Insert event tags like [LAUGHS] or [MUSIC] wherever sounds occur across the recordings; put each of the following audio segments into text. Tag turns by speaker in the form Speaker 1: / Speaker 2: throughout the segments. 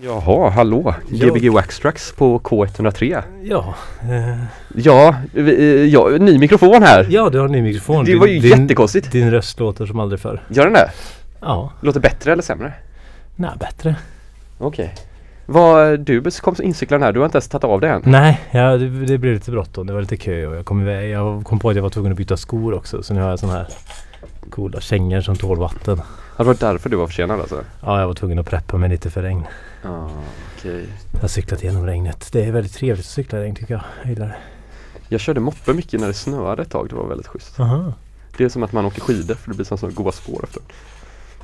Speaker 1: Jaha, hallå! Gbg Waxtrax på K103.
Speaker 2: Ja, eh,
Speaker 1: Ja, vi- eh, ja, ny mikrofon här.
Speaker 2: ja du har en ny mikrofon.
Speaker 1: Det var ju
Speaker 2: din,
Speaker 1: jättekonstigt.
Speaker 2: Din röst låter som aldrig förr.
Speaker 1: Gör den det?
Speaker 2: Ja,
Speaker 1: Låter bättre eller sämre?
Speaker 2: nej bättre.
Speaker 1: Okej. Vad, du kom incyklaren här, du har inte ens tagit av dig än?
Speaker 2: Nej, ja, det, det blev lite bråttom. Det var lite kö och jag kom iväg. Jag kom på att jag var tvungen att byta skor också. Så nu har jag sådana här coola kängor som tål vatten.
Speaker 1: Ja, det var därför du var försenad alltså?
Speaker 2: Ja, jag var tvungen att preppa mig lite för regn.
Speaker 1: Ja, okej.
Speaker 2: Jag har cyklat igenom regnet. Det är väldigt trevligt att cykla i regn tycker jag. Jag gillar det.
Speaker 1: Jag körde moppe mycket när det snöade ett tag, det var väldigt schysst.
Speaker 2: Aha.
Speaker 1: Det är som att man åker skidor för det blir som så goda spår efter.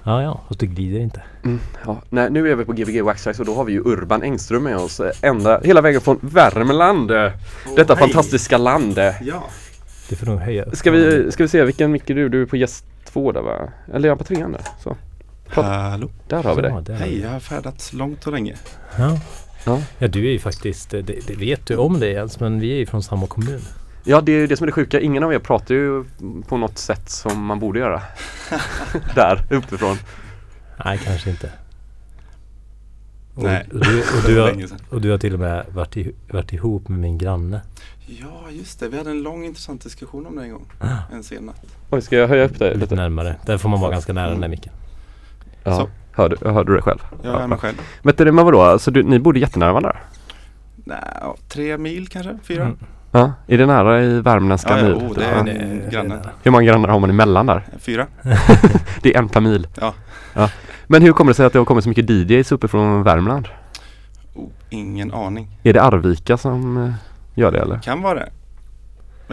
Speaker 2: Ja, ja. Fast det glider inte.
Speaker 1: Mm, ja. Nej, nu är vi på Gbg Waxtrax och då har vi ju Urban Engström med oss eh, ända, hela vägen från Värmland. eh, Detta
Speaker 3: hej.
Speaker 1: fantastiska land.
Speaker 3: Ja,
Speaker 2: Det får nog höja.
Speaker 1: Ska vi, ska vi se vilken mick är du? Du är på gäst två där va? Eller är jag på trean där? Så.
Speaker 3: Hallå.
Speaker 1: Där har vi
Speaker 2: Ja,
Speaker 1: dig.
Speaker 2: där.
Speaker 3: Hej, jag har färdats långt och länge.
Speaker 2: Ja.
Speaker 1: Ja.
Speaker 2: ja, du är ju faktiskt, det, det vet du om det Jens, men vi är ju från samma kommun.
Speaker 1: Ja, det är ju det som är det sjuka. Ingen av er pratar ju på något sätt som man borde göra. [LAUGHS] där, uppifrån.
Speaker 2: Nej, kanske inte. Och,
Speaker 3: Nej.
Speaker 2: och, du, och, du har, och du har till och med varit, i, varit ihop med min granne.
Speaker 3: Ja, just det. Vi hade en lång intressant diskussion om det en gång. En sen natt.
Speaker 1: Oj, ska jag höja upp dig
Speaker 2: Lite
Speaker 1: lite?
Speaker 2: närmare. Där får man vara ganska nära den där micken.
Speaker 1: Ja.
Speaker 3: Så.
Speaker 1: Hörde, hörde du det själv?
Speaker 3: Jag är mig själv.
Speaker 1: Men det, men vadå, alltså du, ni bodde jättenära varandra?
Speaker 3: Nej, ja, tre mil kanske? Fyra?
Speaker 2: Mm.
Speaker 1: Ja, är det nära i värmländska
Speaker 3: Ja, ja,
Speaker 1: mil?
Speaker 3: oh, det är
Speaker 1: Ja.
Speaker 3: en-
Speaker 2: är
Speaker 3: granne.
Speaker 1: Hur många grannar har man emellan där?
Speaker 3: Fyra? [LAUGHS]
Speaker 1: Det är en per mil.
Speaker 3: Ja.
Speaker 1: ja. Men hur kommer det sig att det har kommit så mycket DJs uppifrån Värmland?
Speaker 3: Oh, ingen aning.
Speaker 1: Är det Arvika som eh, gör det eller?
Speaker 3: Kan vara det.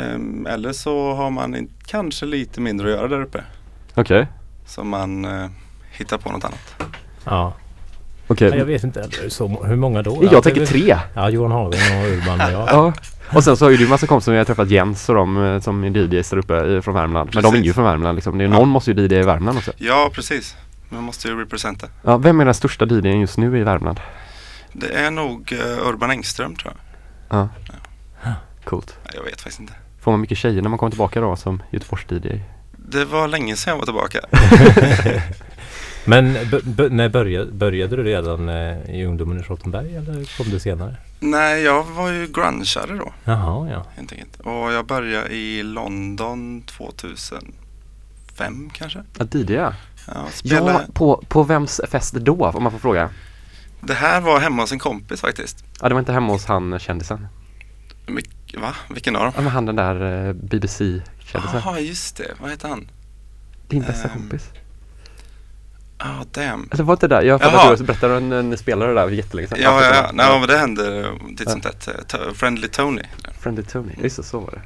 Speaker 3: Ehm, eller så har man kanske lite mindre att göra där uppe.
Speaker 1: Okej,
Speaker 3: Så man eh, hittar på något annat.
Speaker 2: Ja.
Speaker 1: okej.
Speaker 2: Nej, jag vet inte. eller Så, hur många då?
Speaker 1: Jag tänker tre.
Speaker 2: Ja, Johan Hagen och Urban och jag. [LAUGHS]
Speaker 1: Ja. Och sen så har ju du massa kompisar, jag har träffat Jens och de eh, som är DJs där uppe i- från Värmland. Men de är ju från Värmland liksom. Det är,
Speaker 3: Ja.
Speaker 1: Någon måste ju DJ i Värmland också.
Speaker 3: Ja, precis. Man måste ju representa.
Speaker 1: Ja, vem är den största DJn just nu i Värmland?
Speaker 3: Det är nog eh, Urban Engström tror jag.
Speaker 1: Ja. Coolt.
Speaker 3: Nej, Jag vet faktiskt inte.
Speaker 1: Får man mycket tjejer när man kommer tillbaka då som Göteborgs-DJ?
Speaker 3: Det var länge sedan jag var tillbaka. [LAUGHS] [LAUGHS]
Speaker 2: Men när började, började du redan eh, i ungdomen i Charlottenberg eller kom du senare?
Speaker 3: Nej, jag var ju grungeare då.
Speaker 2: Jaha, ja.
Speaker 3: Helt enkelt. Och jag började i London 2005 kanske.
Speaker 1: Ja, DJ ja.
Speaker 3: Ja, spelade.
Speaker 1: Ja, på, på vems fest då om man får fråga?
Speaker 3: Det här var hemma hos en kompis faktiskt.
Speaker 1: Ja, det var inte hemma hos han kändisen.
Speaker 3: Mik- Va? Vilken av dem?
Speaker 1: Ja, men han den där eh, BBC-kändisen.
Speaker 3: Jaha, just det. Vad heter han?
Speaker 1: Din bästa
Speaker 3: ehm,
Speaker 1: kompis.
Speaker 3: Ah, damn.
Speaker 1: Eller var det där? Jag för att du berättade en, en spelare där jättelänge sedan.
Speaker 3: Ja, ja, ja. Nej, men det hände titt som tätt. Friendly Tony.
Speaker 1: Friendly Tony, just det, så var det.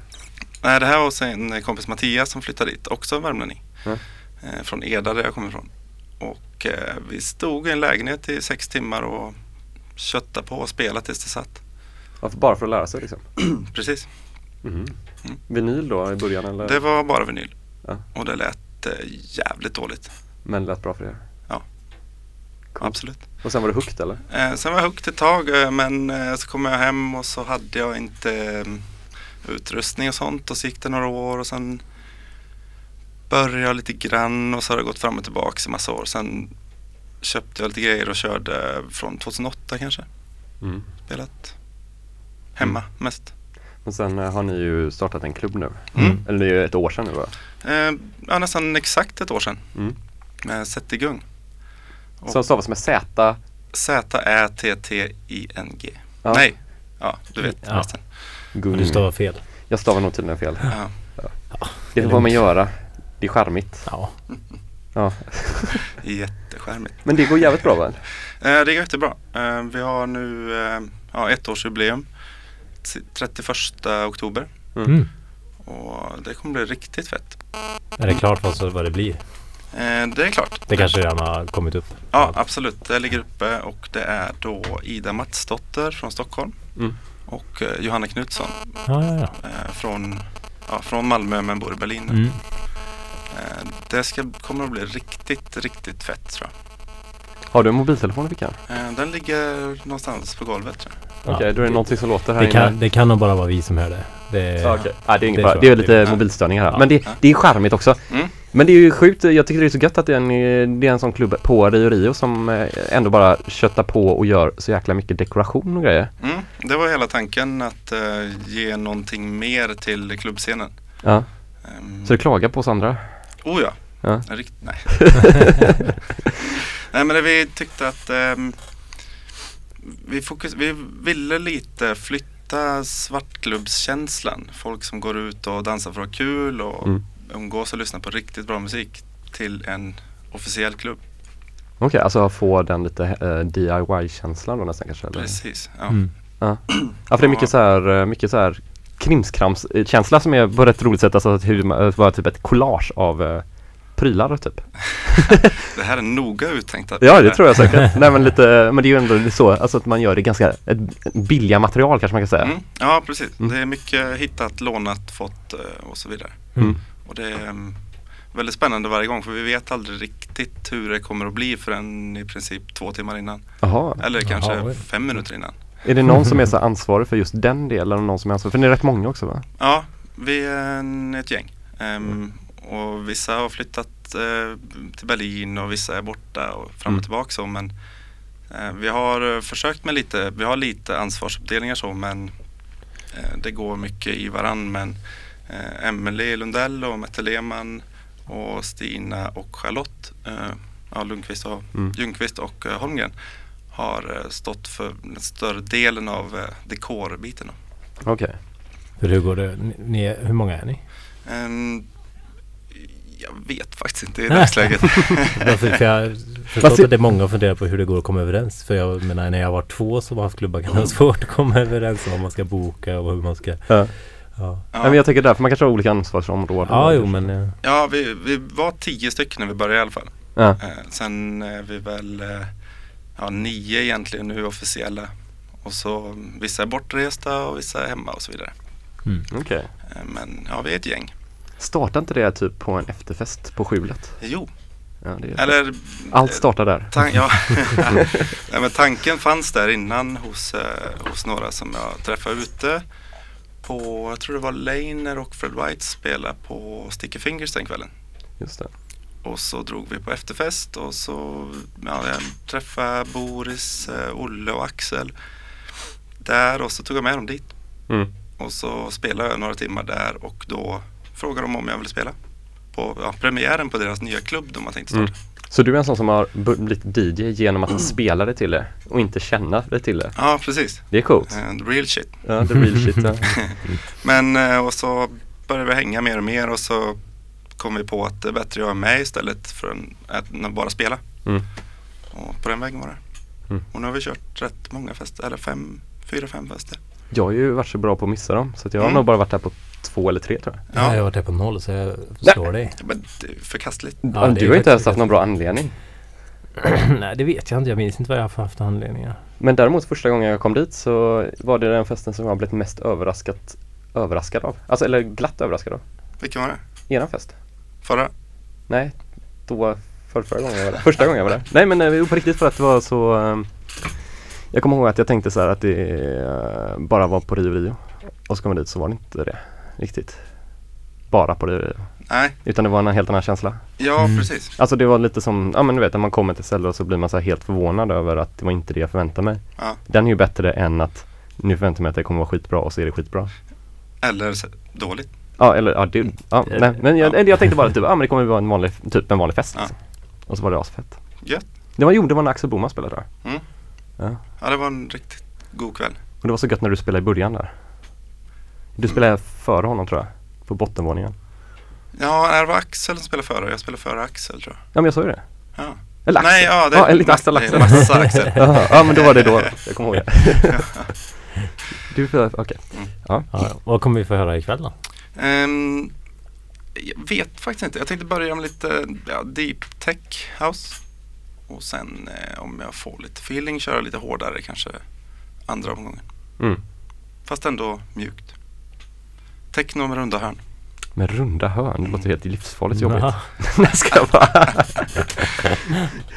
Speaker 3: Nej, det här var en kompis Mattias som flyttade dit. Också värmlänning. Eh, Från Eda där jag kommer ifrån. Och eh, vi stod i en lägenhet i sex timmar och köttade på och spelade tills det satt.
Speaker 1: Bara för att lära sig liksom. [CLEARS THROAT]
Speaker 3: Precis.
Speaker 1: Mhm.
Speaker 3: Mm.
Speaker 1: Vinyl då i början eller?
Speaker 3: Det var bara vinyl.
Speaker 1: Ja.
Speaker 3: Och det lät eh, jävligt dåligt.
Speaker 1: Men lät bra för er?
Speaker 3: Ja.
Speaker 1: Coolt.
Speaker 3: Absolut.
Speaker 1: Och sen var det hooked eller?
Speaker 3: Eh, sen var jag hooked ett tag eh, men eh, så kom jag hem och så hade jag inte eh, utrustning och sånt och så gick det några år och sen började jag lite grann och så har det gått fram och tillbaka i massa år. Sen köpte jag lite grejer och körde från 2008 kanske.
Speaker 1: Mm.
Speaker 3: Spelat hemma mest.
Speaker 1: Men sen eh, har ni ju startat en klubb nu.
Speaker 3: Mm.
Speaker 1: Eller det är ju ett år sedan nu va?
Speaker 3: Eh, ja, nästan exakt ett år sedan
Speaker 1: Mm.
Speaker 3: med Sätt igång. Och-
Speaker 1: Som stavas med Z.
Speaker 3: Z-Ä-T-T-I-N-G.
Speaker 1: Ja.
Speaker 3: Nej, ja du vet
Speaker 2: Ja.
Speaker 3: resten.
Speaker 1: Gung.
Speaker 2: Du stavar fel.
Speaker 1: Jag stavar nog tydligen fel.
Speaker 3: Ja.
Speaker 1: Det får man göra. Det är charmigt.
Speaker 2: Ja.
Speaker 1: Ja. [LAUGHS]
Speaker 3: Jätteskärmigt.
Speaker 1: Men det går jävligt bra va?
Speaker 3: Eh, det går jättebra. Eh, vi har nu eh, ja, ettårsjubileum. t- 31 oktober.
Speaker 2: Mm.
Speaker 3: Och det kommer bli riktigt fett.
Speaker 2: Är det klart vad, så, vad det blir?
Speaker 3: Eh, det är klart.
Speaker 2: Det kanske redan har kommit upp?
Speaker 3: Ja, absolut. Det ligger uppe och det är då Ida Matsdotter från Stockholm
Speaker 1: Mm.
Speaker 3: och eh, Johanna Knutsson
Speaker 2: Ja, ja, ja.
Speaker 3: eh, från, ja, från Malmö men bor i Berlin.
Speaker 2: Mm.
Speaker 3: Eh, det ska, kommer att bli riktigt, riktigt fett tror jag.
Speaker 1: Har du en mobiltelefon i fickan?
Speaker 3: Eh, den ligger någonstans på golvet tror jag.
Speaker 1: Okej,
Speaker 2: Ja,
Speaker 1: då är det någonting som låter här
Speaker 2: Det
Speaker 1: inne.
Speaker 2: kan, det kan nog bara vara vi som hör det. Det
Speaker 1: okej. Ja, det är inget
Speaker 2: det tror
Speaker 1: Det är lite
Speaker 2: Det-
Speaker 1: mobilstörningar här.
Speaker 2: Ja.
Speaker 1: Men det, det är charmigt också.
Speaker 3: Mm.
Speaker 1: Men det är ju sjukt. Jag tycker det är så gött att det är en, det är en sån klubb på Rio Rio som eh, ändå bara köttar på och gör så jäkla mycket dekoration och grejer.
Speaker 3: Mm, det var hela tanken att eh, ge någonting mer till klubbscenen.
Speaker 1: Ja.
Speaker 3: Um,
Speaker 1: Så du klagar på oss andra?
Speaker 3: Oh ja.
Speaker 1: Ja.
Speaker 3: Rikt, nej. [LAUGHS] [LAUGHS] nej men det vi tyckte att ehm, vi, fokus, vi ville lite flytta svartklubbskänslan. Folk som går ut och dansar för att ha kul och
Speaker 1: Mm.
Speaker 3: umgås och lyssnar på riktigt bra musik till en officiell klubb.
Speaker 1: Okej, alltså få den lite eh, DIY-känslan då nästan kanske? Eller?
Speaker 3: Precis. Ja.
Speaker 2: Mm.
Speaker 1: Ja, för det är mycket så här, eh, mycket så här krimskrams-känsla som är på ett roligt sätt, alltså att hur man, bara typ ett collage av eh, prylar typ. [LAUGHS]
Speaker 3: Det här är noga uttänkt.
Speaker 1: Ja, det tror jag säkert. Nej men lite, men det är ju ändå så, alltså att man gör det ganska, ett, billiga material kanske man kan säga.
Speaker 3: Mm, ja, precis.
Speaker 1: Mm.
Speaker 3: Det är mycket hittat, lånat, fått eh, och så vidare.
Speaker 1: Mm.
Speaker 3: Och det är mm, väldigt spännande varje gång för vi vet aldrig riktigt hur det kommer att bli förrän i princip två timmar innan.
Speaker 1: Jaha.
Speaker 3: Eller kanske
Speaker 2: Jaha, oj.
Speaker 3: fem minuter innan.
Speaker 1: Är det någon som är så ansvarig för just den delen och någon som är ansvarig? För ni är rätt många också va?
Speaker 3: Ja, vi är en, ett gäng. Ehm, och vissa har flyttat eh, till Berlin och vissa är borta och fram och
Speaker 1: Mm.
Speaker 3: tillbaka så men eh, vi har eh, försökt med lite, vi har lite ansvarsuppdelningar så men eh, det går mycket i varann men eh, Emelie Lundell och Mette Lehmann och Stina och Charlotte ja, Lundqvist och
Speaker 1: Mm.
Speaker 3: Ljungqvist och Holmgren har stått för den större delen av dekorbiten.
Speaker 1: Okej.
Speaker 2: För hur går det? Ni, hur många är ni?
Speaker 3: Jag vet faktiskt inte i dagsläget. [LAUGHS]
Speaker 2: För, för jag har förstått att det är många som funderar på hur det går att komma överens. För jag menar när jag var två som har haft klubbar kan det vara svårt att komma överens om vad man ska boka och hur man ska...
Speaker 1: Ja.
Speaker 2: Ja,
Speaker 1: Ja. men jag tänker därför man kanske har olika ansvarsområden.
Speaker 2: ja jo men... eh,
Speaker 3: ja, vi, vi var tio stycken när vi började i alla fall.
Speaker 1: Ja.
Speaker 3: Eh, sen är vi väl eh, ja, nio egentligen nu officiella. Och så vissa är bortresta och vissa är hemma och så vidare.
Speaker 2: Mm.
Speaker 1: Okej.
Speaker 3: Eh, men ja, vi är ett gäng.
Speaker 1: Startar inte det typ på en efterfest på skjulet?
Speaker 3: Jo,
Speaker 1: Ja,
Speaker 3: eller
Speaker 1: Allt startar där.
Speaker 3: Tan- ja. [LAUGHS] [LAUGHS] Nej, men tanken fanns där innan hos, eh, hos några som jag träffade ute på, jag tror det var Laner och Fred White spelade på Sticky Fingers den kvällen.
Speaker 1: Just det.
Speaker 3: Och så drog vi på efterfest och så ja, jag träffade Boris, eh, Olle och Axel där och så tog jag med dem dit.
Speaker 1: Mm.
Speaker 3: Och så spelade jag några timmar där och då frågade de om jag ville spela på ja, premiären på deras nya klubb de har tänkt starta.
Speaker 1: Mm. Så du är en sån som har blivit DJ genom att spela dig till det och inte känna dig till det?
Speaker 3: Ja, precis.
Speaker 1: Det är coolt.
Speaker 3: And real shit.
Speaker 1: Ja, the real shit. Ja. [LAUGHS]
Speaker 3: Men eh, och så började vi hänga mer och mer och så kom vi på att det är bättre att jag är med istället för att bara spela.
Speaker 1: Mm.
Speaker 3: Och på den vägen var det.
Speaker 1: Mm.
Speaker 3: Och nu har vi kört rätt många fester, eller fem, fyra, fem fester.
Speaker 1: Jag har ju varit så bra på att missa dem så jag har
Speaker 3: Mm.
Speaker 1: nog bara varit där på två eller tre tror jag.
Speaker 2: Ja. Jag har varit där på noll så jag förstår dig.
Speaker 3: Men det är förkastligt.
Speaker 2: Ja,
Speaker 1: du har inte ens haft någon bra anledning. [CLEARS THROAT]
Speaker 2: Nej det vet jag inte. Jag minns inte vad jag har haft anledningar.
Speaker 1: Men däremot första gången jag kom dit så var det den festen som jag blivit mest överraskat, överraskad av. Alltså eller glatt överraskad av.
Speaker 3: Vilken var det?
Speaker 1: Eran fest?
Speaker 3: Förra?
Speaker 1: Nej, då för förra gången jag var där. Första gången jag var där. Nej men eh, på riktigt för att det var så ehm, Jag kommer ihåg att jag tänkte så här att det eh, bara var på Rio Rio. Och så kom jag dit så var det inte det riktigt. Bara på Rio.
Speaker 3: Nej,
Speaker 1: Utan det var en helt annan känsla.
Speaker 3: ja
Speaker 2: Mm.
Speaker 3: precis.
Speaker 1: Alltså det var lite som, ja men du vet när man kommer till stället och så blir man så här helt förvånad över att det var inte det jag förväntade mig.
Speaker 3: Ja.
Speaker 1: Den är ju bättre än att nu förväntar jag mig att det kommer vara skitbra och så är det skitbra.
Speaker 3: Eller dåligt.
Speaker 1: Ja eller ja, det, ja
Speaker 2: Det-
Speaker 1: nej, men jag,
Speaker 3: ja.
Speaker 1: jag tänkte bara typ, ja men det kommer vara en vanlig, typ en vanlig fest.
Speaker 3: Ja.
Speaker 1: Liksom. Och så var det asfett.
Speaker 3: Gött.
Speaker 1: Det var, jo, det var när Axel Boman spelade där.
Speaker 3: Mm.
Speaker 1: Ja.
Speaker 3: Ja, det var en riktigt god kväll.
Speaker 1: Och det var så gött när du spelade i början där. Du
Speaker 3: Mm.
Speaker 1: spelade före honom tror jag. På bottenvåningen.
Speaker 3: Ja, det var Axel som spelade före. Jag spelade före Axel tror jag.
Speaker 1: Ja men jag sa ju det.
Speaker 3: Ja.
Speaker 1: Eller Axel.
Speaker 3: Nej, ja, det
Speaker 1: Ja, lite
Speaker 3: mass-
Speaker 1: Axel,
Speaker 3: är
Speaker 1: Axel.
Speaker 3: Massa Axel. [LAUGHS]
Speaker 1: Ja men då var det då. Jag kommer ihåg det. [LAUGHS] du, för- okej.
Speaker 2: Ja, vad kommer vi få höra ikväll då?
Speaker 3: Ehm, jag vet faktiskt inte. Jag tänkte börja med lite ja, deep tech house. Och sen eh, om jag får lite feeling köra lite hårdare kanske andra omgången.
Speaker 1: Mm.
Speaker 3: Fast ändå mjukt. Techno med runda hörn.
Speaker 1: Med runda hörn, det låter helt livsfarligt jobbigt. [LAUGHS] Nej, ska jag bara. [LAUGHS]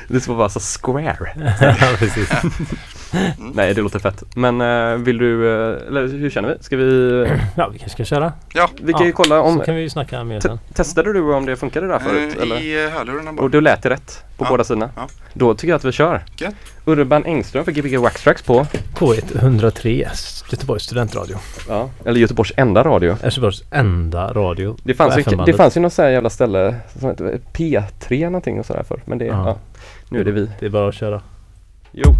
Speaker 1: det ska vara så square. [LAUGHS]
Speaker 2: ja, precis.
Speaker 1: Nej, det låter fett. Men eh, vill du, eh, eller hur känner vi? Ska vi, [CLEARS THROAT]
Speaker 2: Ja, vi kanske ska köra.
Speaker 1: vi kan ju
Speaker 2: Ja,
Speaker 1: kolla om,
Speaker 2: Så kan vi ju snacka mer
Speaker 1: te-
Speaker 2: sen.
Speaker 1: testade du om det funkade där förut?
Speaker 3: Eh,
Speaker 1: eller?
Speaker 3: I eh, hörlurarna bara.
Speaker 1: Och då lät det rätt på
Speaker 3: Ja,
Speaker 1: båda sidorna?
Speaker 3: ja.
Speaker 1: Då tycker jag att vi kör.
Speaker 3: Gött.
Speaker 1: Urban Engström för Gbg Wax Tracks på,
Speaker 2: K103, Göteborgs studentradio.
Speaker 1: ja, eller Göteborgs enda radio.
Speaker 2: Göteborgs enda radio.
Speaker 1: Det fanns,
Speaker 2: på
Speaker 1: ju,
Speaker 2: FM-bandet.
Speaker 1: det fanns ju något så här jävla ställe som hette P3 någonting och sådär för. Men det, ja.
Speaker 2: Ja.
Speaker 1: Nu är det vi.
Speaker 2: Det är bara att köra.
Speaker 1: Jo.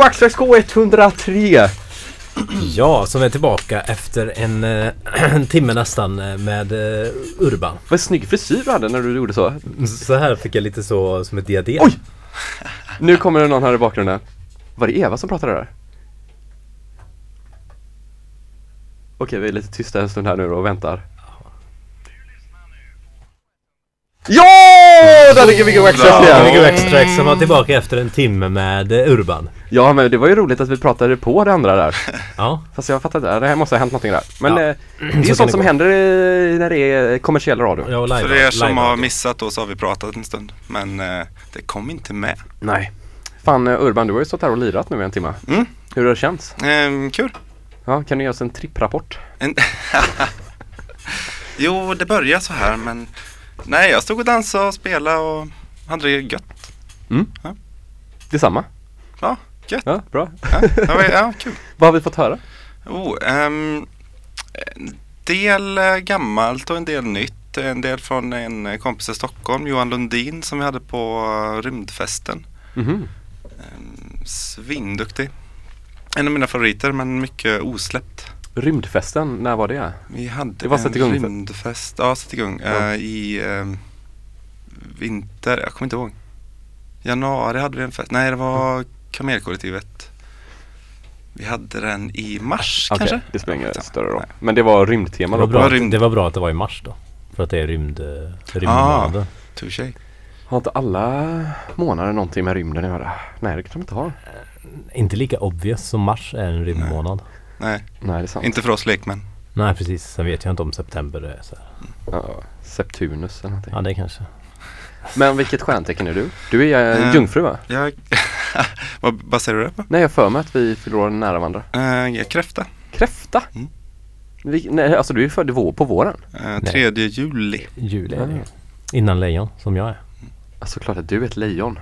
Speaker 1: Waxtrax K103!
Speaker 2: Ja, som är tillbaka efter en, eh, [CLEARS THROAT] en timme nästan eh, med eh, Urban.
Speaker 1: Vad snygg frisyr du hade när du gjorde så.
Speaker 2: Så här fick jag lite så som ett diadem.
Speaker 1: Oj! Nu kommer det någon här i bakgrunden. Var det Eva som pratade där? Okej, vi är lite tysta en stund här nu då och väntar. Ja! Där ligger Gbg Waxtrax
Speaker 2: Ja,
Speaker 1: igen!
Speaker 2: Gbg Extrax som var tillbaka efter en timme med eh, Urban.
Speaker 1: Ja, men det var ju roligt att vi pratade på det andra där.
Speaker 2: Ja,
Speaker 1: Fast jag fattar inte, det här måste ha hänt någonting där. Men
Speaker 2: Ja.
Speaker 1: eh, det är ju sånt som
Speaker 2: gå.
Speaker 1: händer eh, när det är kommersiell radio.
Speaker 2: och live,
Speaker 3: För er som
Speaker 2: live-
Speaker 3: har missat då så har vi pratat en stund. Men eh, det kom inte med.
Speaker 1: Nej. Fan Urban, du har ju stått här och lirat nu i en timme.
Speaker 3: Mm.
Speaker 1: Hur har det känts?
Speaker 3: Ehm, kul.
Speaker 1: Ja, kan du ge oss en tripprapport?
Speaker 3: En [LAUGHS] jo, det började så här men nej, jag stod och dansade och spelade och hade det gött.
Speaker 1: Detsamma?
Speaker 3: Ja, gött.
Speaker 1: Ja, bra.
Speaker 3: Ja, det var, ja kul. [LAUGHS]
Speaker 1: Vad har vi fått höra?
Speaker 3: Oh, ehm, en del eh, gammalt och en del nytt. En del från en kompis i Stockholm, Johan Lundin, som vi hade på rymdfesten.
Speaker 1: Mhm.
Speaker 3: Ehm, svinduktig. En av mina favoriter men mycket osläppt.
Speaker 1: Rymdfesten, när var det?
Speaker 3: Vi hade
Speaker 1: Det var
Speaker 3: en
Speaker 1: igång för-
Speaker 3: rymdfest, ja sätt igång,
Speaker 1: Ja.
Speaker 3: eh, i eh, vinter, jag kommer inte ihåg. Januari hade vi en fest, nej det var Kamelkollektivet. Vi hade den i mars
Speaker 1: Okej,
Speaker 3: kanske?
Speaker 1: det spelar ingen större roll. Men det var rymdtema
Speaker 2: det, var
Speaker 1: då?
Speaker 2: bra,
Speaker 3: rymd.
Speaker 2: det var bra att det var i mars då. För att det är rymd, eh, rymdmånaden.
Speaker 3: Touché.
Speaker 1: Har inte alla månader någonting med rymden att göra? Nej, det kanske de inte har.
Speaker 2: Inte lika obvious som mars är en rymdmånad.
Speaker 3: Nej,
Speaker 1: Nej, det är sant.
Speaker 3: inte för oss lekmän.
Speaker 2: Nej precis, sen vet jag inte om september är så här.
Speaker 1: Ja, Septunus eller någonting.
Speaker 2: Ja det kanske.
Speaker 1: Men vilket stjärntecken är du? Du är uh, jungfru va?
Speaker 3: Jag, [LAUGHS] vad baserar du det på?
Speaker 1: Nej, jag för mig att vi år nära varandra.
Speaker 3: Uh, kräfta.
Speaker 1: Kräfta?
Speaker 3: Mm.
Speaker 1: Vi, nej, alltså du är född vår, på våren?
Speaker 3: Uh, 3 juli.
Speaker 2: Juli är det ju.
Speaker 1: Ja.
Speaker 2: Innan lejon, som jag är.
Speaker 1: Alltså klart att du är ett lejon.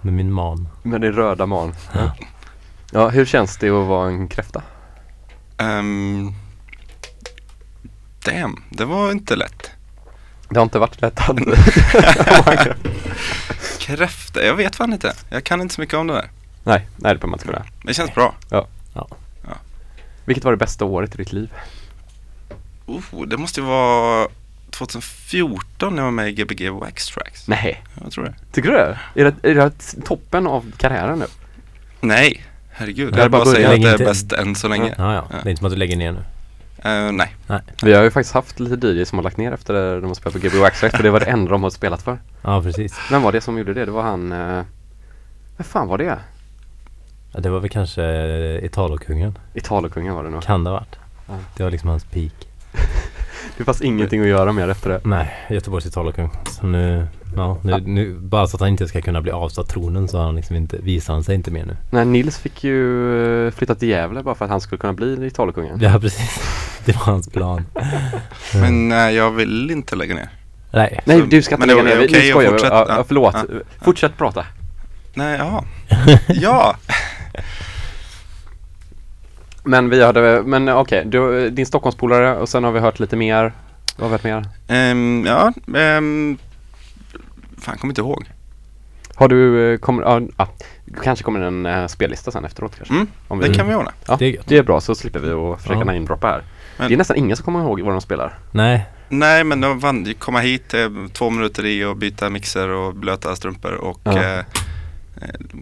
Speaker 2: Med min man.
Speaker 1: Med din röda man. Ja. ja, hur känns det att vara en kräfta?
Speaker 3: Um, damn, det var inte lätt.
Speaker 1: Det har inte varit lätt. [LAUGHS]
Speaker 3: Kräfta, jag vet fan inte. Jag kan inte så mycket om det där.
Speaker 1: nej, nej det behöver man inte kunna.
Speaker 3: Det känns bra.
Speaker 1: Vilket var det bästa året i ditt liv?
Speaker 3: Oh, det måste ju vara 2014 när jag var med i Gbg Wax Tracks.
Speaker 1: Nej,
Speaker 3: Jag tror det.
Speaker 1: tycker du det? Är det, är det toppen av karriären nu?
Speaker 3: Nej, herregud.
Speaker 1: Det
Speaker 3: Jag
Speaker 1: är
Speaker 3: bara
Speaker 1: bara
Speaker 3: säga
Speaker 2: början.
Speaker 3: att det är bäst än så länge.
Speaker 2: Ja, ja. Det är inte som att du lägger ner nu.
Speaker 3: Eh, nej.
Speaker 2: Nej.
Speaker 1: Vi har ju faktiskt haft lite DJs som har lagt ner efter det de har spelat på GB Waxtrax för det var det enda de har spelat för.
Speaker 2: Ja, precis.
Speaker 1: Vem var det som gjorde det? Det var han... Eh, vad fan var det?
Speaker 2: Ja, det var väl kanske eh, Italokungen.
Speaker 1: Italokungen var det nog.
Speaker 2: Kan det ha varit.
Speaker 1: Ja.
Speaker 2: Det var liksom hans peak. [LAUGHS]
Speaker 1: Det fanns ingenting att göra mer efter det.
Speaker 2: Nej, Göteborgs Italokung. Så nu, ja, nu, nu, bara så att han inte ska kunna bli avsatt tronen så har han liksom inte, visar han sig inte mer nu.
Speaker 1: Nej, Nils fick ju eh, flytta till Gävle bara för att han skulle kunna bli Italokungen.
Speaker 2: Ja, precis. [LAUGHS] Det var hans plan. [LAUGHS]
Speaker 3: Men eh, jag vill inte lägga ner.
Speaker 2: Nej,
Speaker 1: Nej, du ska inte
Speaker 3: men det
Speaker 1: lägga ner. Vi-
Speaker 3: okej
Speaker 1: Nu
Speaker 3: att
Speaker 1: skojar vi.
Speaker 3: fortsätta.
Speaker 1: Ja, ja, förlåt.
Speaker 3: Ja.
Speaker 1: Fortsätt prata.
Speaker 3: Nej, ja. [LAUGHS] ja.
Speaker 1: Men vi hade, men okej, du, din Stockholmspolare och sen har vi hört lite mer. Vad vet mer?
Speaker 3: Ehm, ja, um, fan kommer inte ihåg.
Speaker 1: Har du, eh, kommer, ja, ja, kanske kommer en uh, spellista sen efteråt kanske?
Speaker 3: Mm,
Speaker 1: Om
Speaker 3: det kan vi ordna.
Speaker 1: Ja,
Speaker 2: Det är
Speaker 1: det är, bra så slipper vi att försöka
Speaker 2: Ja.
Speaker 1: namedroppa här.
Speaker 3: Men-
Speaker 1: Det är nästan ingen som kommer ihåg vad de spelar.
Speaker 2: Nej,
Speaker 3: Nej, men de vann ju komma hit, eh, två minuter i och byta mixer och blöta strumpor och
Speaker 1: Ja.
Speaker 3: eh, eh,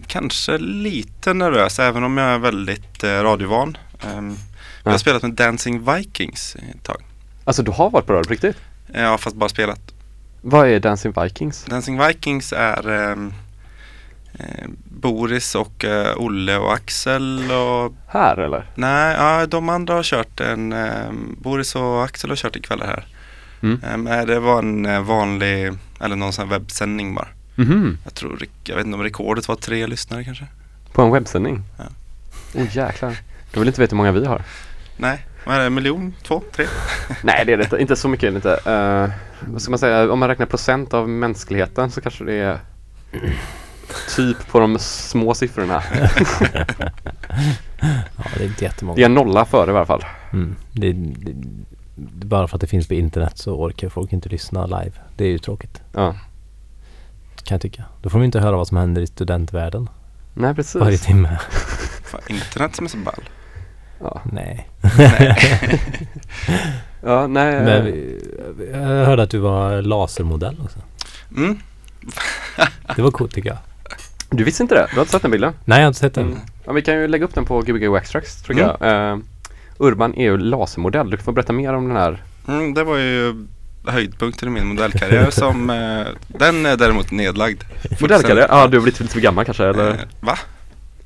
Speaker 3: kanske lite nervös även om jag är väldigt eh, radiovan. Ehm, Jag har
Speaker 1: Ja.
Speaker 3: spelat med Dancing Vikings ett tag.
Speaker 1: Alltså du har varit på radio på riktigt?
Speaker 3: Jag har fast bara spelat.
Speaker 1: Vad är Dancing Vikings?
Speaker 3: Dancing Vikings är ehm, eh, Boris och eh, Olle och Axel och
Speaker 1: Här eller?
Speaker 3: nej, ja, de andra har kört en, ehm, Boris och Axel har kört ikväll här.
Speaker 1: Mm.
Speaker 3: Nej, det var en eh, vanlig, eller någon sån här webbsändning bara.
Speaker 1: Mhm,
Speaker 3: Jag tror, jag vet inte om rekordet var tre lyssnare kanske.
Speaker 1: på en webbsändning?
Speaker 3: Ja.
Speaker 1: Oh jäklar. Du vill inte veta hur många vi har?
Speaker 3: Nej, vad är det? En miljon? Två? Tre?
Speaker 1: Nej det är det inte, inte så mycket är det inte. Uh, vad ska man säga, om man räknar procent av mänskligheten så kanske det är typ på de små siffrorna. [LAUGHS]
Speaker 2: ja, det är inte jättemånga.
Speaker 1: Det är en nolla före i alla fall.
Speaker 2: Mm. Det, det, det, bara för att det finns på internet så orkar folk inte lyssna live. Det är ju tråkigt.
Speaker 1: Ja.
Speaker 2: Kan jag tycka. Då får de inte höra vad som händer i studentvärlden
Speaker 1: Nej
Speaker 2: varje
Speaker 1: precis.
Speaker 2: timme.
Speaker 3: Fan, internet som är så ball.
Speaker 1: Ja,
Speaker 2: Nej. [LAUGHS] [LAUGHS]
Speaker 1: ja nej.
Speaker 2: Men vi- jag hörde att du var lasermodell också.
Speaker 3: Mm.
Speaker 2: Det var coolt tycker jag.
Speaker 1: Du visste inte det? Du har inte sett den bilden?
Speaker 2: Nej, jag har inte sett den.
Speaker 1: Mm. Ja, vi kan ju lägga upp den på Gbg Waxtrax tror
Speaker 3: Mm.
Speaker 1: jag. Eh, Urban EU lasermodell. Du får berätta mer om den här.
Speaker 3: Mm, det var ju höjdpunkten i min modellkarriär [LAUGHS] som, eh, den är däremot nedlagd.
Speaker 1: Modellkarriär? Ja, du har blivit lite för gammal kanske eller?
Speaker 3: Eh, va?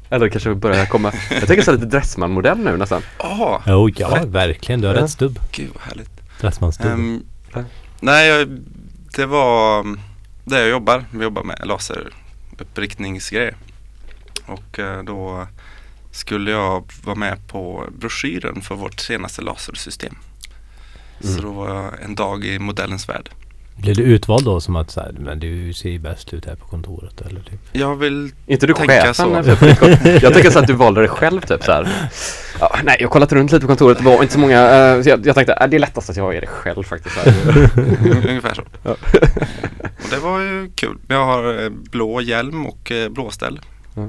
Speaker 1: Eller kanske börjar komma. Jag tänker så lite Dressman-modell nu nästan.
Speaker 3: Åh,
Speaker 2: Jo, ja,
Speaker 3: Rätt.
Speaker 2: verkligen. Du har
Speaker 1: Ja.
Speaker 2: rätt stubb.
Speaker 3: gud vad härligt.
Speaker 2: Dressmanstubb.
Speaker 1: Ja.
Speaker 3: nej, jag, det var mm, där jag jobbar. Vi jobbar med laseruppriktningsgrejer. Och eh, då skulle jag vara med på broschyren för vårt senaste lasersystem. Så
Speaker 1: Mm.
Speaker 3: då var jag en dag i modellens värld.
Speaker 2: Blev du utvald då som att så här, men du ser ju bäst ut här på kontoret eller typ?
Speaker 3: Jag vill
Speaker 1: inte du
Speaker 3: Tänka
Speaker 1: chefen?
Speaker 3: så.
Speaker 1: Jag tänker så att du valde dig själv typ så här. Ja, nej, jag har kollat runt lite på kontoret. Det var inte så många. eh, så jag, jag tänkte äh, det är lättast att jag är det själv faktiskt. Så. [LAUGHS]
Speaker 3: Ungefär så.
Speaker 1: Ja. [LAUGHS]
Speaker 3: och det var ju kul. Jag har eh, blå hjälm och blåställ.
Speaker 1: Ja.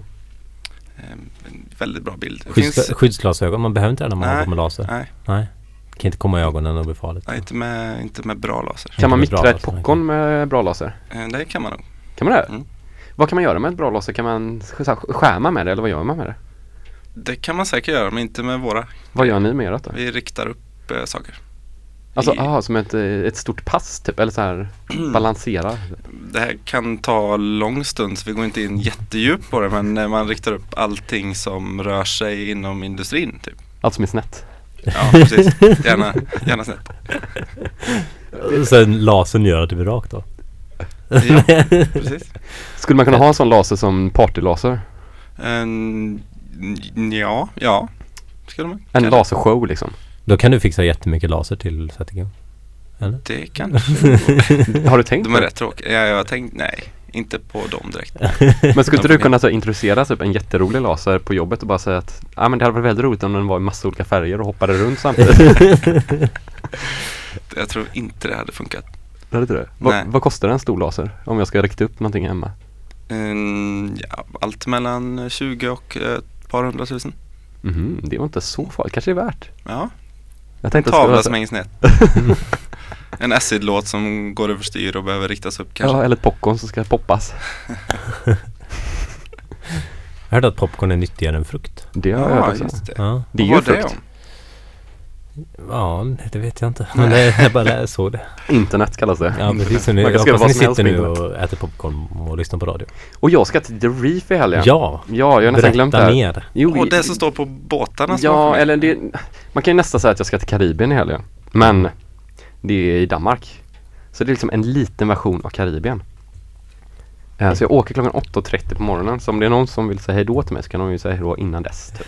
Speaker 3: Ehm, väldigt bra bild.
Speaker 2: Skydds,
Speaker 3: finns,
Speaker 2: skyddsglasögon, man behöver inte det när man
Speaker 3: Nej.
Speaker 2: håller på med laser.
Speaker 3: nej,
Speaker 2: Nej. Kan inte komma i ögonen och bli farligt.
Speaker 3: nej inte, med, inte med bra laser.
Speaker 1: Kan man mikra
Speaker 2: bra
Speaker 1: ett popcorn med bra laser?
Speaker 3: Eh, Det kan man nog.
Speaker 1: Kan man det?
Speaker 3: Mm.
Speaker 1: Vad kan man göra med ett bra laser? Kan man skärma med det eller vad gör man med det?
Speaker 3: Det kan man säkert göra men inte med våra.
Speaker 1: Vad gör ni med det då?
Speaker 3: Vi riktar upp eh, saker.
Speaker 1: Alltså,
Speaker 3: I-
Speaker 1: aha, som ett, eh, ett stort pass typ, eller så här [CLEARS THROAT] balansera.
Speaker 3: Det här kan ta lång stund så vi går inte in jättedjupt på det men man riktar upp allting som rör sig inom industrin. Typ.
Speaker 1: Allt som är snett.
Speaker 3: Ja, precis. Gärna, gärna snett.
Speaker 2: Sen lasern gör att det blir rakt då.
Speaker 3: Ja, precis.
Speaker 1: Skulle man kunna ha en sån laser som partylaser?
Speaker 3: En, ja, ja. Skulle man.
Speaker 1: En lasershow liksom.
Speaker 2: Då kan du fixa jättemycket laser till sättningen. Eller?
Speaker 3: Det kanske.
Speaker 1: Har du tänkt
Speaker 3: De
Speaker 1: på
Speaker 3: är rätt tråkiga. Ja, jag har tänkt, nej. Inte på dem direkt. [LAUGHS]
Speaker 1: Men skulle inte du kunna så, introducera typ en jätterolig laser på jobbet och bara säga att ah, men det hade varit väldigt roligt om den var i massa olika färger och hoppade runt samtidigt. [LAUGHS]
Speaker 3: Jag tror inte det hade funkat.
Speaker 1: Det hade inte det? Vad,
Speaker 3: Nej.
Speaker 1: vad kostar en stor laser? Om jag ska rikta upp någonting hemma?
Speaker 3: Mm, ja, allt mellan 20 och eh, ett par hundratusen.
Speaker 1: Mhm, det var inte så farligt. Kanske är värt.
Speaker 3: Ja,
Speaker 1: Jag
Speaker 3: en
Speaker 1: tänkte att det
Speaker 3: tavla
Speaker 1: skulle
Speaker 3: som hänger snett. [LAUGHS] en acid-låt som går överstyr och behöver riktas upp
Speaker 1: så-
Speaker 3: kanske.
Speaker 1: Ja, eller ett popcorn som ska poppas. [LAUGHS]
Speaker 2: Jag hörde att popcorn är nyttigare än frukt.
Speaker 1: Det har jag hört också.
Speaker 3: just det.
Speaker 2: Ja,
Speaker 1: Det är ju
Speaker 3: det
Speaker 1: frukt.
Speaker 3: om?
Speaker 2: ja det vet jag inte. Men det, jag bara [LAUGHS] såg det.
Speaker 1: Internet kallas det.
Speaker 2: Ja precis. Så
Speaker 1: Man
Speaker 2: jag hoppas ni sitter nu och äter popcorn och lyssnar på radio.
Speaker 1: Och jag ska till The Reef i helgen.
Speaker 2: Ja,
Speaker 1: Ja, jag har nästan glömt det här.
Speaker 2: mer.
Speaker 1: Jo,
Speaker 3: Och det som står på båtarna
Speaker 1: Ja, eller det, man kan ju nästan säga att jag ska till Karibien i helgen. Men det är i Danmark. Så det är liksom en liten version av Karibien. Eh, Så jag åker klockan 8.30 på morgonen. Så om det är någon som vill säga hejdå till mig så kan de ju säga hejdå innan dess. Typ.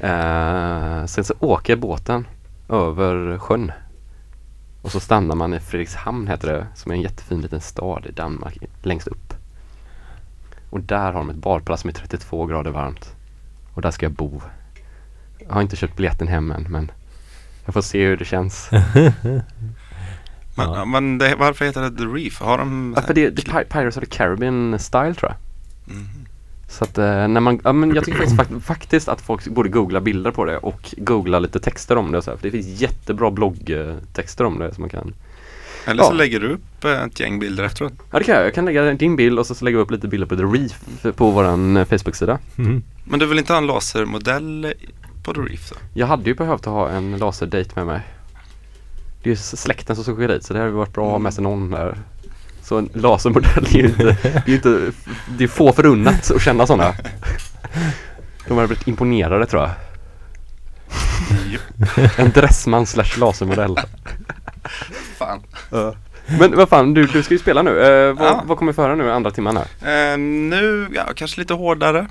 Speaker 1: Eh, sen så åker båten över sjön. Och så stannar man i Fredrikshamn heter det, som är en jättefin liten stad i Danmark, längst upp. Och där har de ett badplats som är 32 grader varmt. Och där ska jag bo. Jag har inte köpt biljetten hem än men jag får se hur det känns. [LAUGHS]
Speaker 3: Men,
Speaker 2: Ja.
Speaker 3: men det, varför heter det The Reef? Har de...
Speaker 1: Ja, för det, det är Pi- Pirates of the Caribbean style tror jag.
Speaker 3: Mhm.
Speaker 1: Så att eh, när man, ja men jag tycker faktiskt, fakt- faktiskt att folk borde googla bilder på det och googla lite texter om det och så här, för det finns jättebra bloggtexter om det som man kan
Speaker 3: Eller
Speaker 1: Ja.
Speaker 3: så lägger du upp ett gäng bilder efteråt.
Speaker 1: Ja det kan jag, jag kan lägga din bild och så lägga upp lite bilder på The Reef på våran eh, Facebook-sida.
Speaker 2: Mm.
Speaker 3: Men du vill inte ha en lasermodell på The Reef då?
Speaker 1: Jag hade ju behövt ha en laserdate med mig. Det är ju släkten som ska åka dit så det hade varit bra att ha med sig någon där. Så en lasermodell är ju inte, det är inte, det är få förunnat att känna sådana. De hade blivit imponerade tror jag. En dressman slash lasermodell.
Speaker 3: Fan.
Speaker 1: Men vad fan, du, du ska ju spela nu. Eh, vad,
Speaker 3: Ja.
Speaker 1: vad kommer vi föra nu i andra timman här?
Speaker 3: Eh, nu, ja, kanske lite hårdare.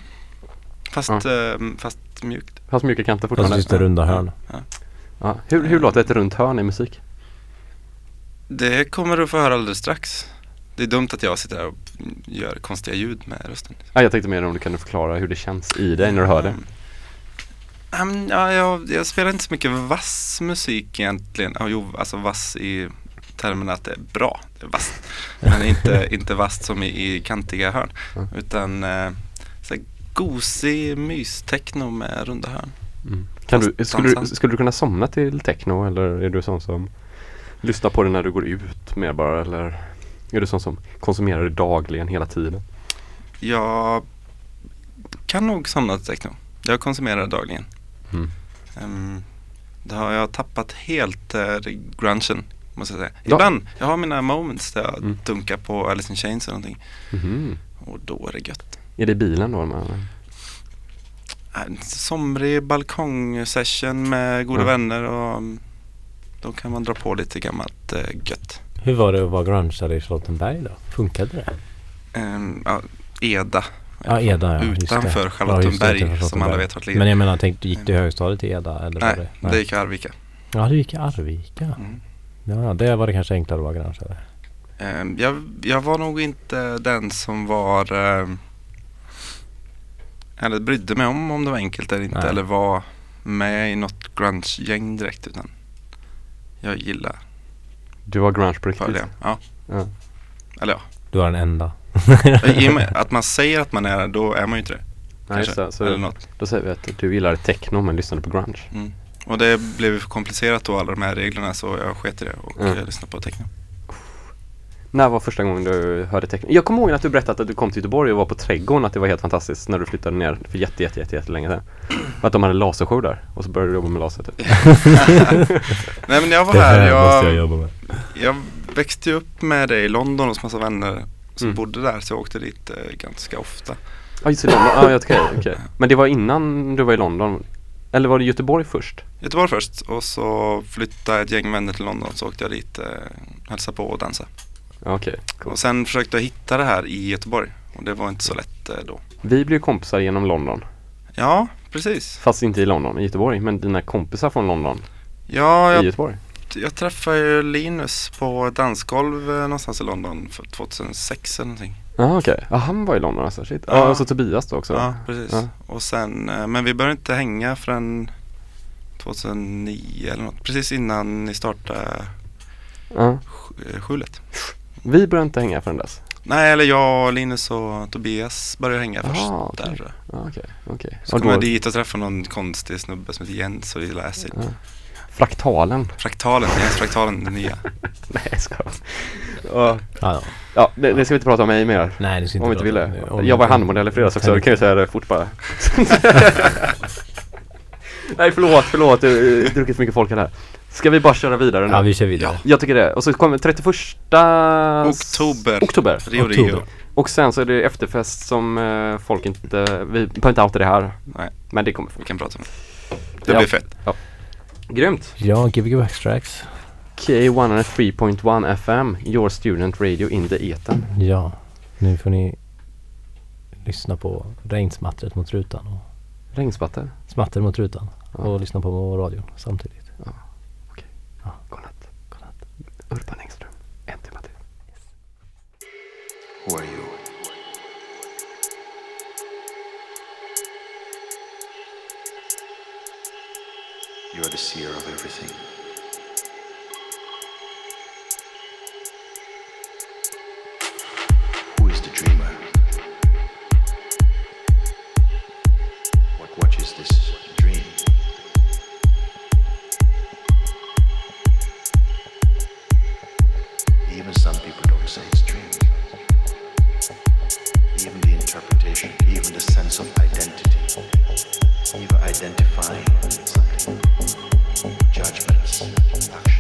Speaker 3: Fast,
Speaker 1: Ja.
Speaker 3: eh, fast mjukt.
Speaker 1: Fast mjuka kanter
Speaker 2: Fast
Speaker 1: fortfarande.
Speaker 2: just det runda hörn.
Speaker 1: Ja. Hur, hur låter ett runt hörn i musik?
Speaker 3: Det kommer du få höra alldeles strax. Det är dumt att jag sitter här och gör konstiga ljud med rösten.
Speaker 1: Ja, jag tänkte mer om du kan förklara hur det känns i dig när du hör det.
Speaker 3: Men, ja, jag, jag spelar inte så mycket vass musik egentligen. Ja, jo, alltså vass i termen att det är bra. Det är vasst. Men [LAUGHS] inte, inte vasst som i, i kantiga hörn.
Speaker 1: Mm.
Speaker 3: Utan eh, så här gosig mystechno med runda hörn.
Speaker 1: Mm. Kan du, skulle, du, skulle du kunna somna till techno eller är du sån som lyssnar på det när du går ut mer bara eller är du sån som konsumerar det dagligen hela tiden?
Speaker 3: Jag kan nog somna till techno. Jag konsumerar det dagligen.
Speaker 1: Mm.
Speaker 3: Ehm, det har jag tappat helt uh, grungen, måste jag säga.
Speaker 1: Ja.
Speaker 3: Ibland, jag har mina moments där jag
Speaker 1: Mm.
Speaker 3: dunkar på Alice in Chains eller någonting.
Speaker 1: Mhm.
Speaker 3: Och då är det gött.
Speaker 1: Är det bilen då? Man,
Speaker 3: En somrig balkongsession med goda
Speaker 1: Ja.
Speaker 3: vänner och mm, då kan man dra på lite gammalt uh, gött.
Speaker 2: Hur var det att vara grungeare i Charlottenberg då? Funkade det?
Speaker 3: Ehm, ja, Eda,
Speaker 2: Ja, Eda ja.
Speaker 3: utanför
Speaker 2: Ja,
Speaker 3: Charlottenberg
Speaker 2: utanför
Speaker 3: som alla vet vart ligger.
Speaker 2: Men jag menar, tänkte, gick du i högstadiet i Eda? Eller
Speaker 3: Nej,
Speaker 2: det,
Speaker 3: det gick i Arvika.
Speaker 2: Ja, du gick i Arvika.
Speaker 3: Mm.
Speaker 2: Ja, det var det kanske enklare att vara grungeare.
Speaker 3: Ehm, jag, jag var nog inte den som var ehm, eller brydde mig om om det var enkelt eller inte
Speaker 2: Nej.
Speaker 3: eller var med i något grunge-gäng direkt utan jag gillar
Speaker 1: du var grunge på riktigt?
Speaker 3: Ja.
Speaker 1: Ja.
Speaker 3: Eller ja,
Speaker 2: Du var den enda.
Speaker 3: i och med att man säger att man är det, då är man ju inte det.
Speaker 1: Nej,
Speaker 3: kanske. Eller
Speaker 1: Så,
Speaker 3: något.
Speaker 1: då säger vi att du gillade techno men lyssnade på grunge.
Speaker 3: Mm. Och det blev för komplicerat då alla de här reglerna så jag sket i det och
Speaker 1: mm.
Speaker 3: lyssnade på techno.
Speaker 1: När var första gången du hörde techno? Jag kommer ihåg att du berättade att du kom till Göteborg och var på Trädgården att det var helt fantastiskt när du flyttade ner för jätte, jätte, jätte, jätte länge sedan. Och att de hade lasershow där och så började du jobba med laser typ. [LAUGHS]
Speaker 3: Nej men jag var
Speaker 2: Det
Speaker 3: här,
Speaker 2: här måste jag
Speaker 3: jag,
Speaker 2: jobba med.
Speaker 3: jag växte ju upp med det i London hos massa vänner som
Speaker 1: Mm.
Speaker 3: bodde där så jag åkte dit eh, ganska ofta.
Speaker 1: Ja just det, London. Ja, ja, okej, okej. Men det var innan du var i London? Eller var det Göteborg först?
Speaker 3: Göteborg först och så flyttade ett gäng vänner till London så åkte jag dit, eh, hälsade på och dansade.
Speaker 1: Okej, cool.
Speaker 3: Och sen försökte jag hitta det här i Göteborg och det var inte så lätt eh, då.
Speaker 1: Vi blev kompisar genom London.
Speaker 3: Ja, precis.
Speaker 1: Fast inte i London, i Göteborg. Men dina kompisar från London
Speaker 3: Ja,
Speaker 1: i
Speaker 3: jag,
Speaker 1: Göteborg.
Speaker 3: jag träffade ju Linus på dansgolv eh, någonstans i London för 2006 eller någonting.
Speaker 1: Ja okej, ja han var i London alltså, shit. Ja,
Speaker 3: Ja.
Speaker 1: och så Tobias då också.
Speaker 3: Ja, precis.
Speaker 1: Ja.
Speaker 3: Och sen, eh, men vi började inte hänga förrän 2009 eller något. Precis innan ni startade
Speaker 1: Ja.
Speaker 3: sk- skjulet.
Speaker 1: Vi började inte hänga förrän dess.
Speaker 3: Nej, eller jag, Linus och Tobias började hänga först
Speaker 1: Ah, okej.
Speaker 3: där. jag.
Speaker 1: Ja, okej, okej.
Speaker 3: Så
Speaker 1: Och
Speaker 3: kom jag
Speaker 1: då-
Speaker 3: dit och träffade någon konstig snubbe som heter Jens och vi läste
Speaker 1: Ja. Fraktalen.
Speaker 3: Fraktalen, Jens Fraktalen, den nya. [LAUGHS]
Speaker 1: Nej jag skojar. Ja,
Speaker 2: Ja, ja.
Speaker 1: ja det, det ska vi inte prata om mig mer.
Speaker 2: Nej, det ska
Speaker 1: Om vi inte ville.
Speaker 2: om.
Speaker 1: Jag var handmodell i fredags också, det kan jag säga det fort bara. [LAUGHS] [LAUGHS] Nej förlåt, förlåt. Det har druckit för mycket folk här. Ska vi bara köra vidare nu?
Speaker 2: Ja, vi kör vidare.
Speaker 1: Jag tycker det. Och så kommer 31
Speaker 3: Oktober.
Speaker 1: oktober.
Speaker 3: Rio
Speaker 2: Oktober.
Speaker 3: Rio.
Speaker 1: Och sen så är det efterfest som eh, folk inte, vi behöver inte outa det här.
Speaker 3: Nej.
Speaker 1: Men det kommer
Speaker 3: Vi kan prata om det. Det
Speaker 1: Ja.
Speaker 3: blir fett.
Speaker 1: Grymt!
Speaker 2: Ja, Gbg Backstracks.
Speaker 1: K103.1 FM, your student radio in the etern.
Speaker 2: Ja, nu får ni lyssna på regnsmattret mot rutan och
Speaker 1: Regnspatter.
Speaker 2: smatter mot rutan
Speaker 1: Ja.
Speaker 2: och lyssna på radion samtidigt.
Speaker 1: Urban Engström. En timme till.
Speaker 4: Who are you? You are the seer of everything. Identifying something. Judgments, actions,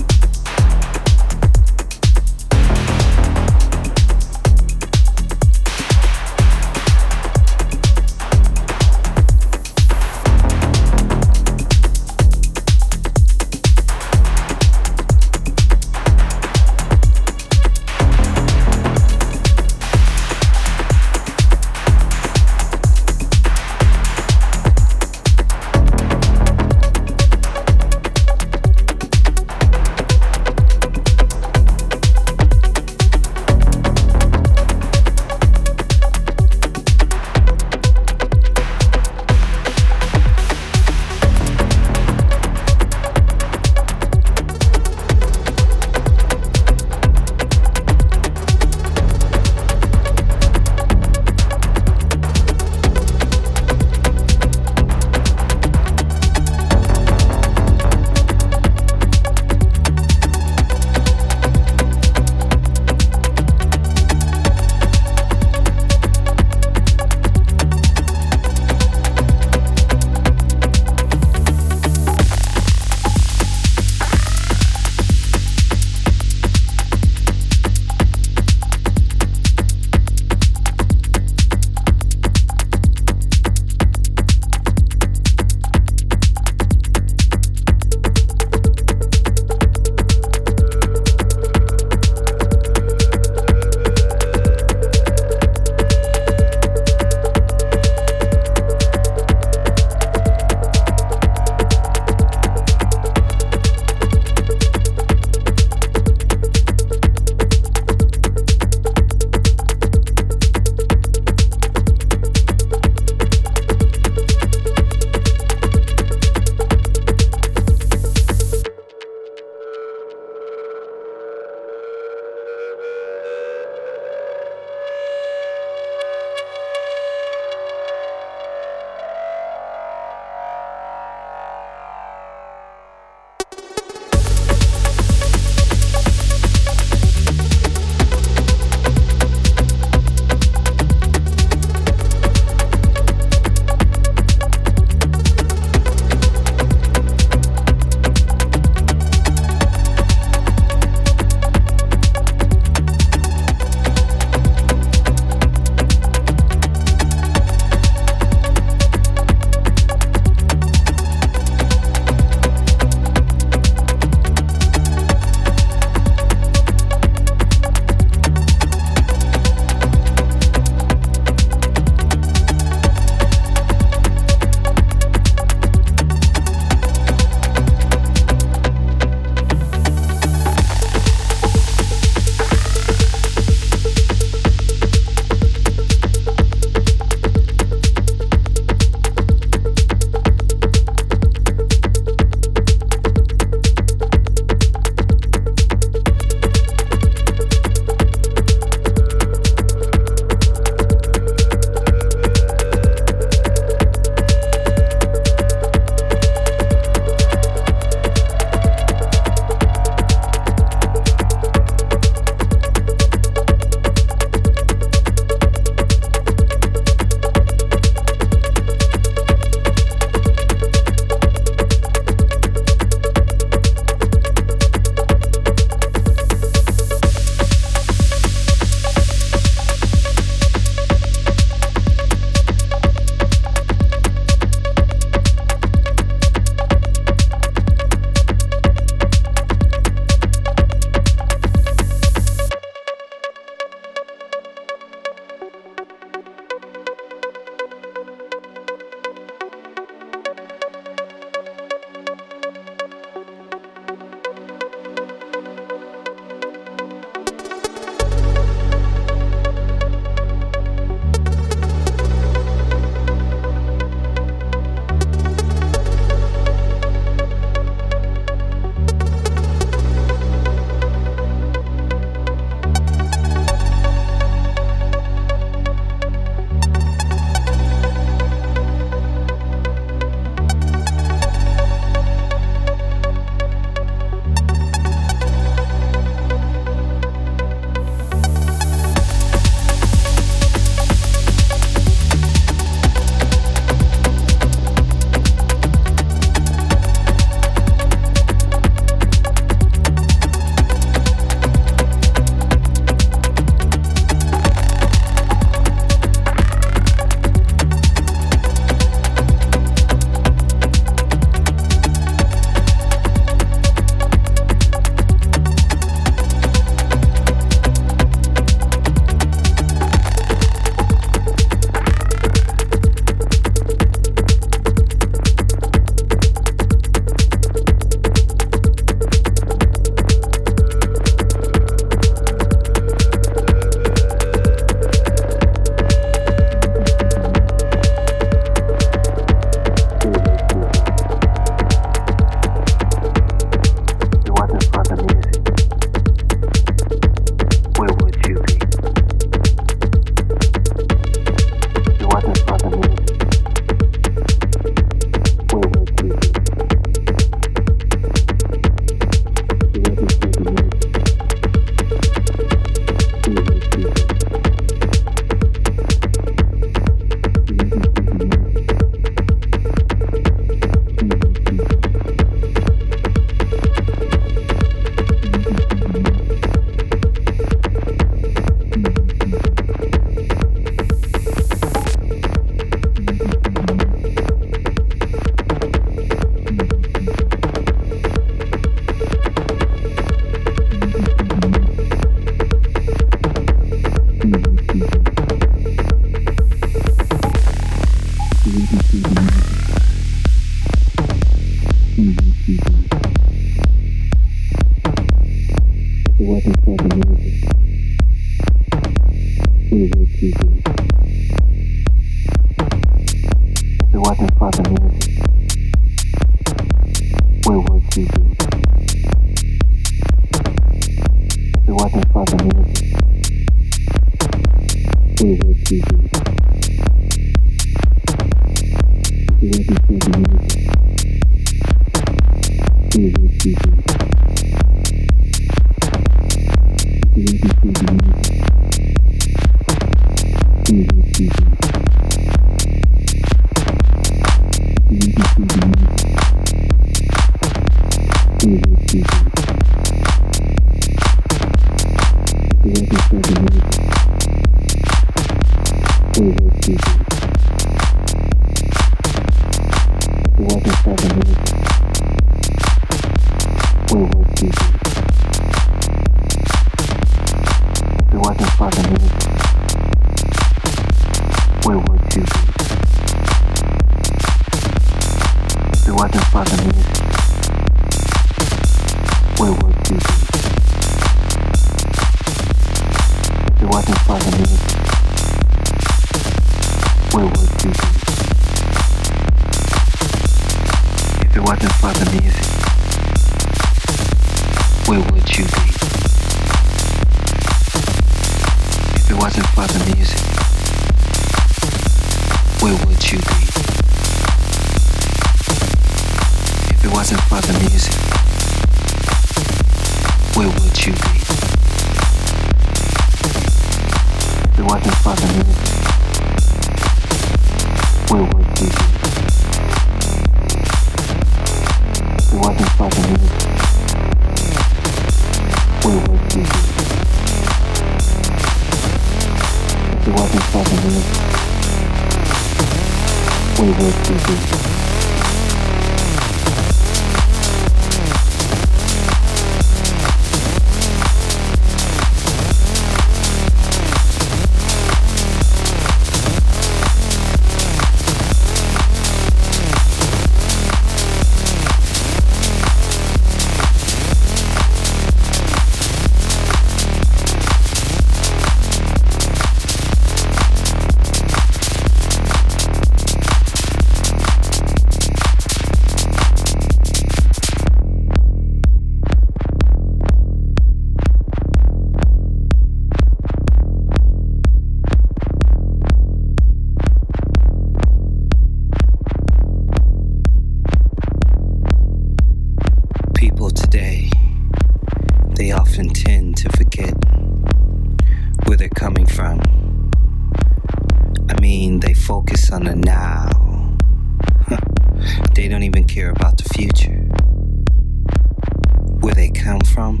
Speaker 5: come from,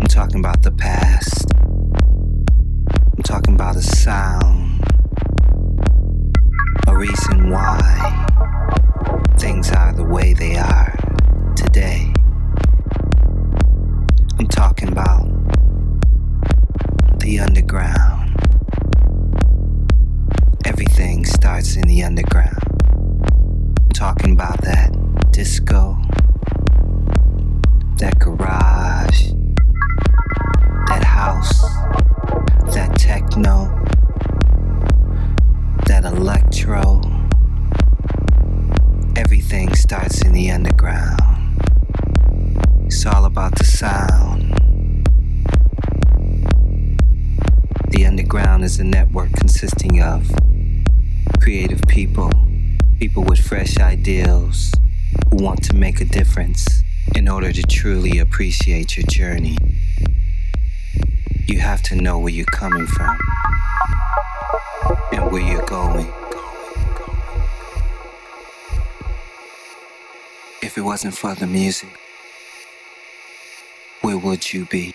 Speaker 5: I'm talking about the past. I'm talking about a sound, a reason why things are the way they are today. I'm talking about the underground. Everything starts in the underground. I'm talking about that disco, that garage, that house, that techno, that electro. Everything starts in the underground. It's all about the sound. The underground is a network consisting of creative people, people with fresh ideals who want to make a difference in order to truly appreciate your journey. You have to know where you're coming from and where you're going. If it wasn't for the music, where would you be?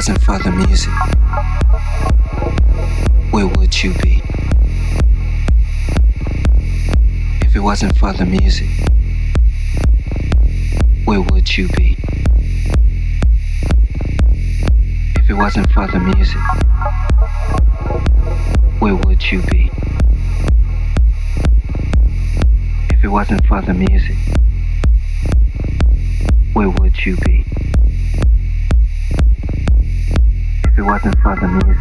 Speaker 5: wasn't for the music, where would you be? If it wasn't for the music, where would you be? If it wasn't for the music, where would you be? If it wasn't for the music, where would you be?
Speaker 6: para mí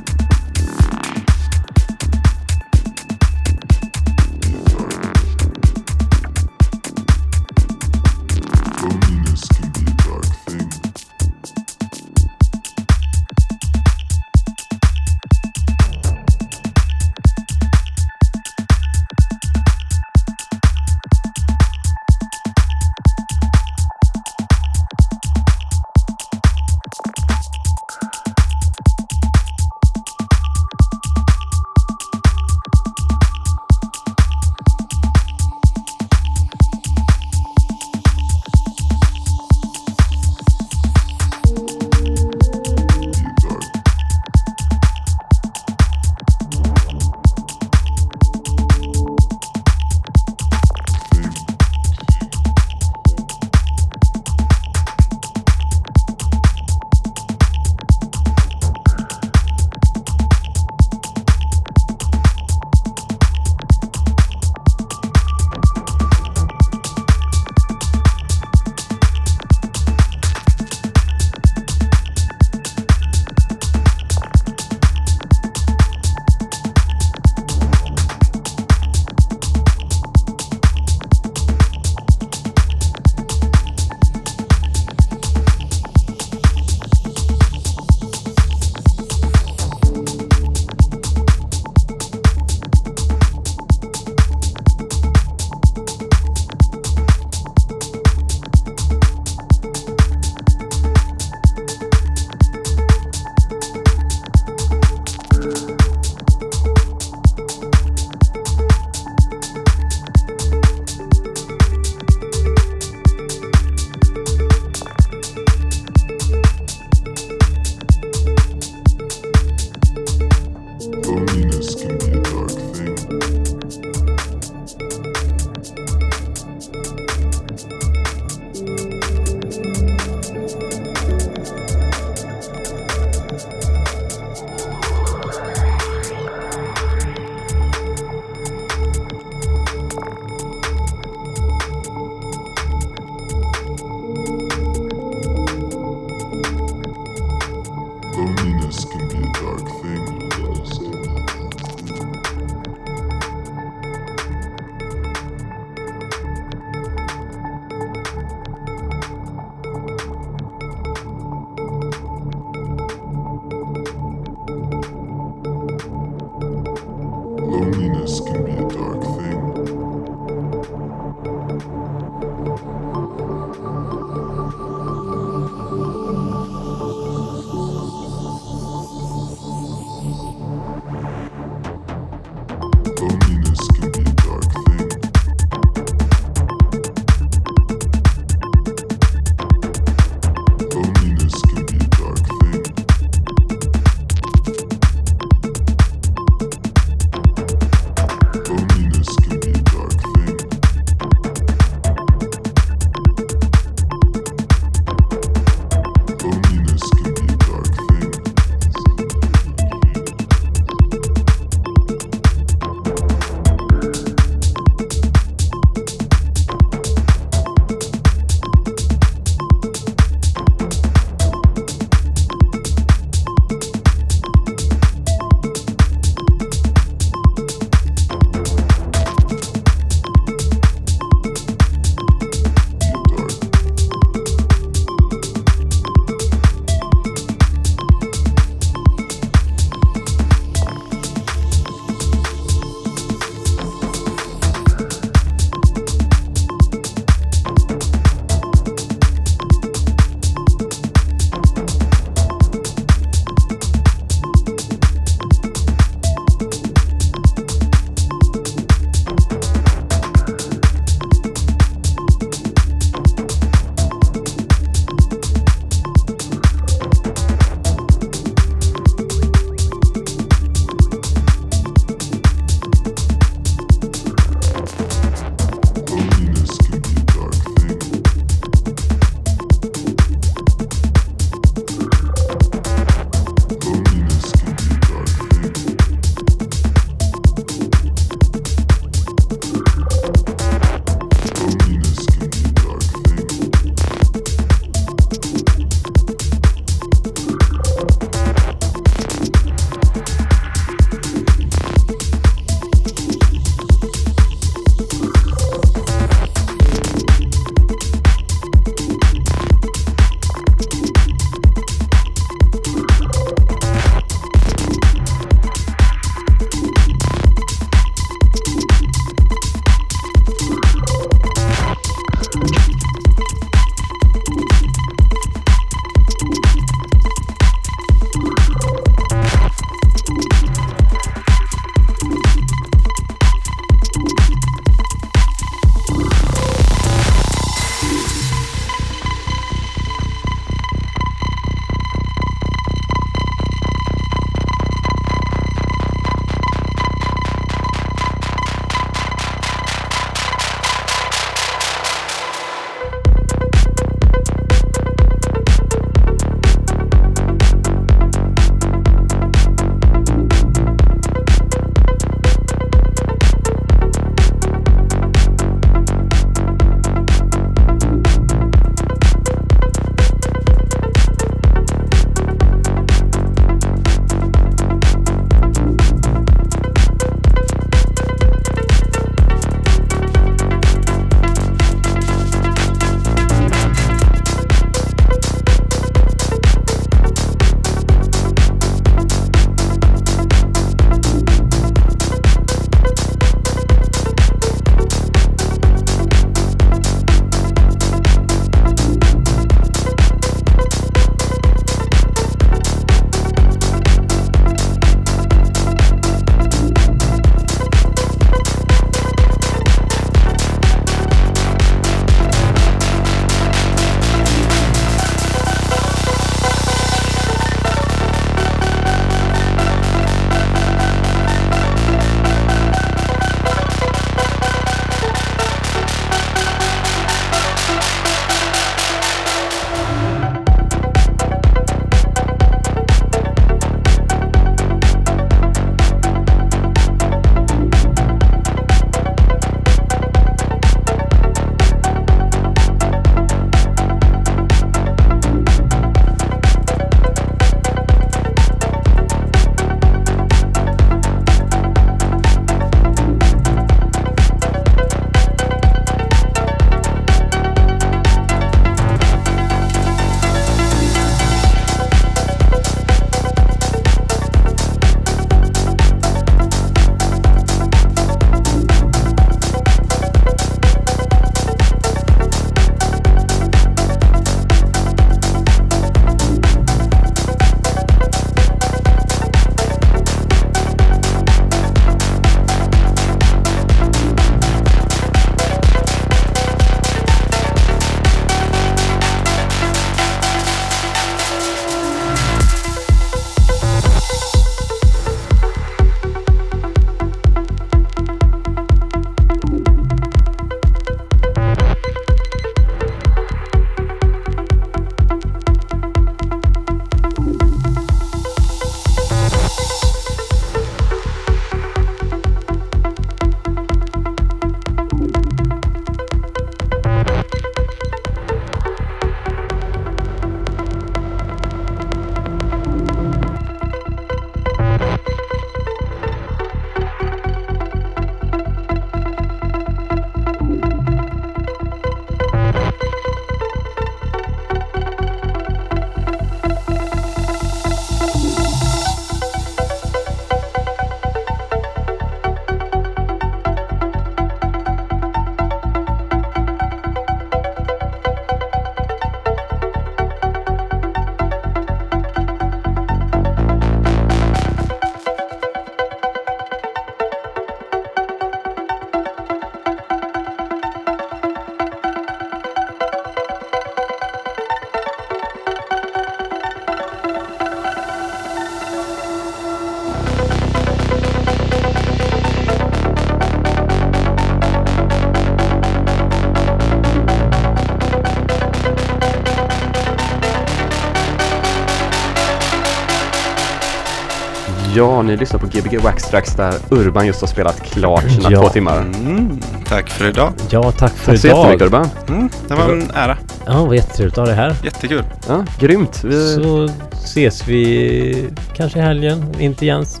Speaker 1: Ja, ni lyssnar på Gbg Waxtrax där Urban just har spelat klart sina
Speaker 2: Ja.
Speaker 1: två timmar.
Speaker 3: Mm, tack för idag.
Speaker 2: Ja, tack för
Speaker 1: Tack så jättemycket
Speaker 2: idag.
Speaker 1: Urban.
Speaker 3: Mm, det var en ära.
Speaker 2: Ja, vad jättetrevligt att ha dig här.
Speaker 3: Jättekul.
Speaker 1: Ja, grymt. Vi,
Speaker 2: Så ses vi kanske i helgen. Inte Jens.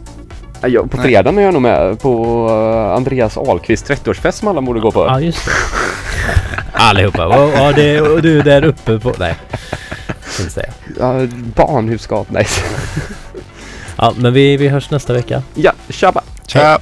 Speaker 1: ja, på
Speaker 3: Nej.
Speaker 1: fredagen är jag nog med på uh, Andreas Ahlqvist 30-årsfest som alla borde gå på.
Speaker 2: Ja, just det. [LAUGHS] Allihopa. Och, det, och du där uppe på... Nej. Inte säga.
Speaker 1: Ja, barnhusgap. Nej.
Speaker 2: Ja, men vi, vi hörs nästa vecka.
Speaker 1: ja, tjabba.
Speaker 3: Tja!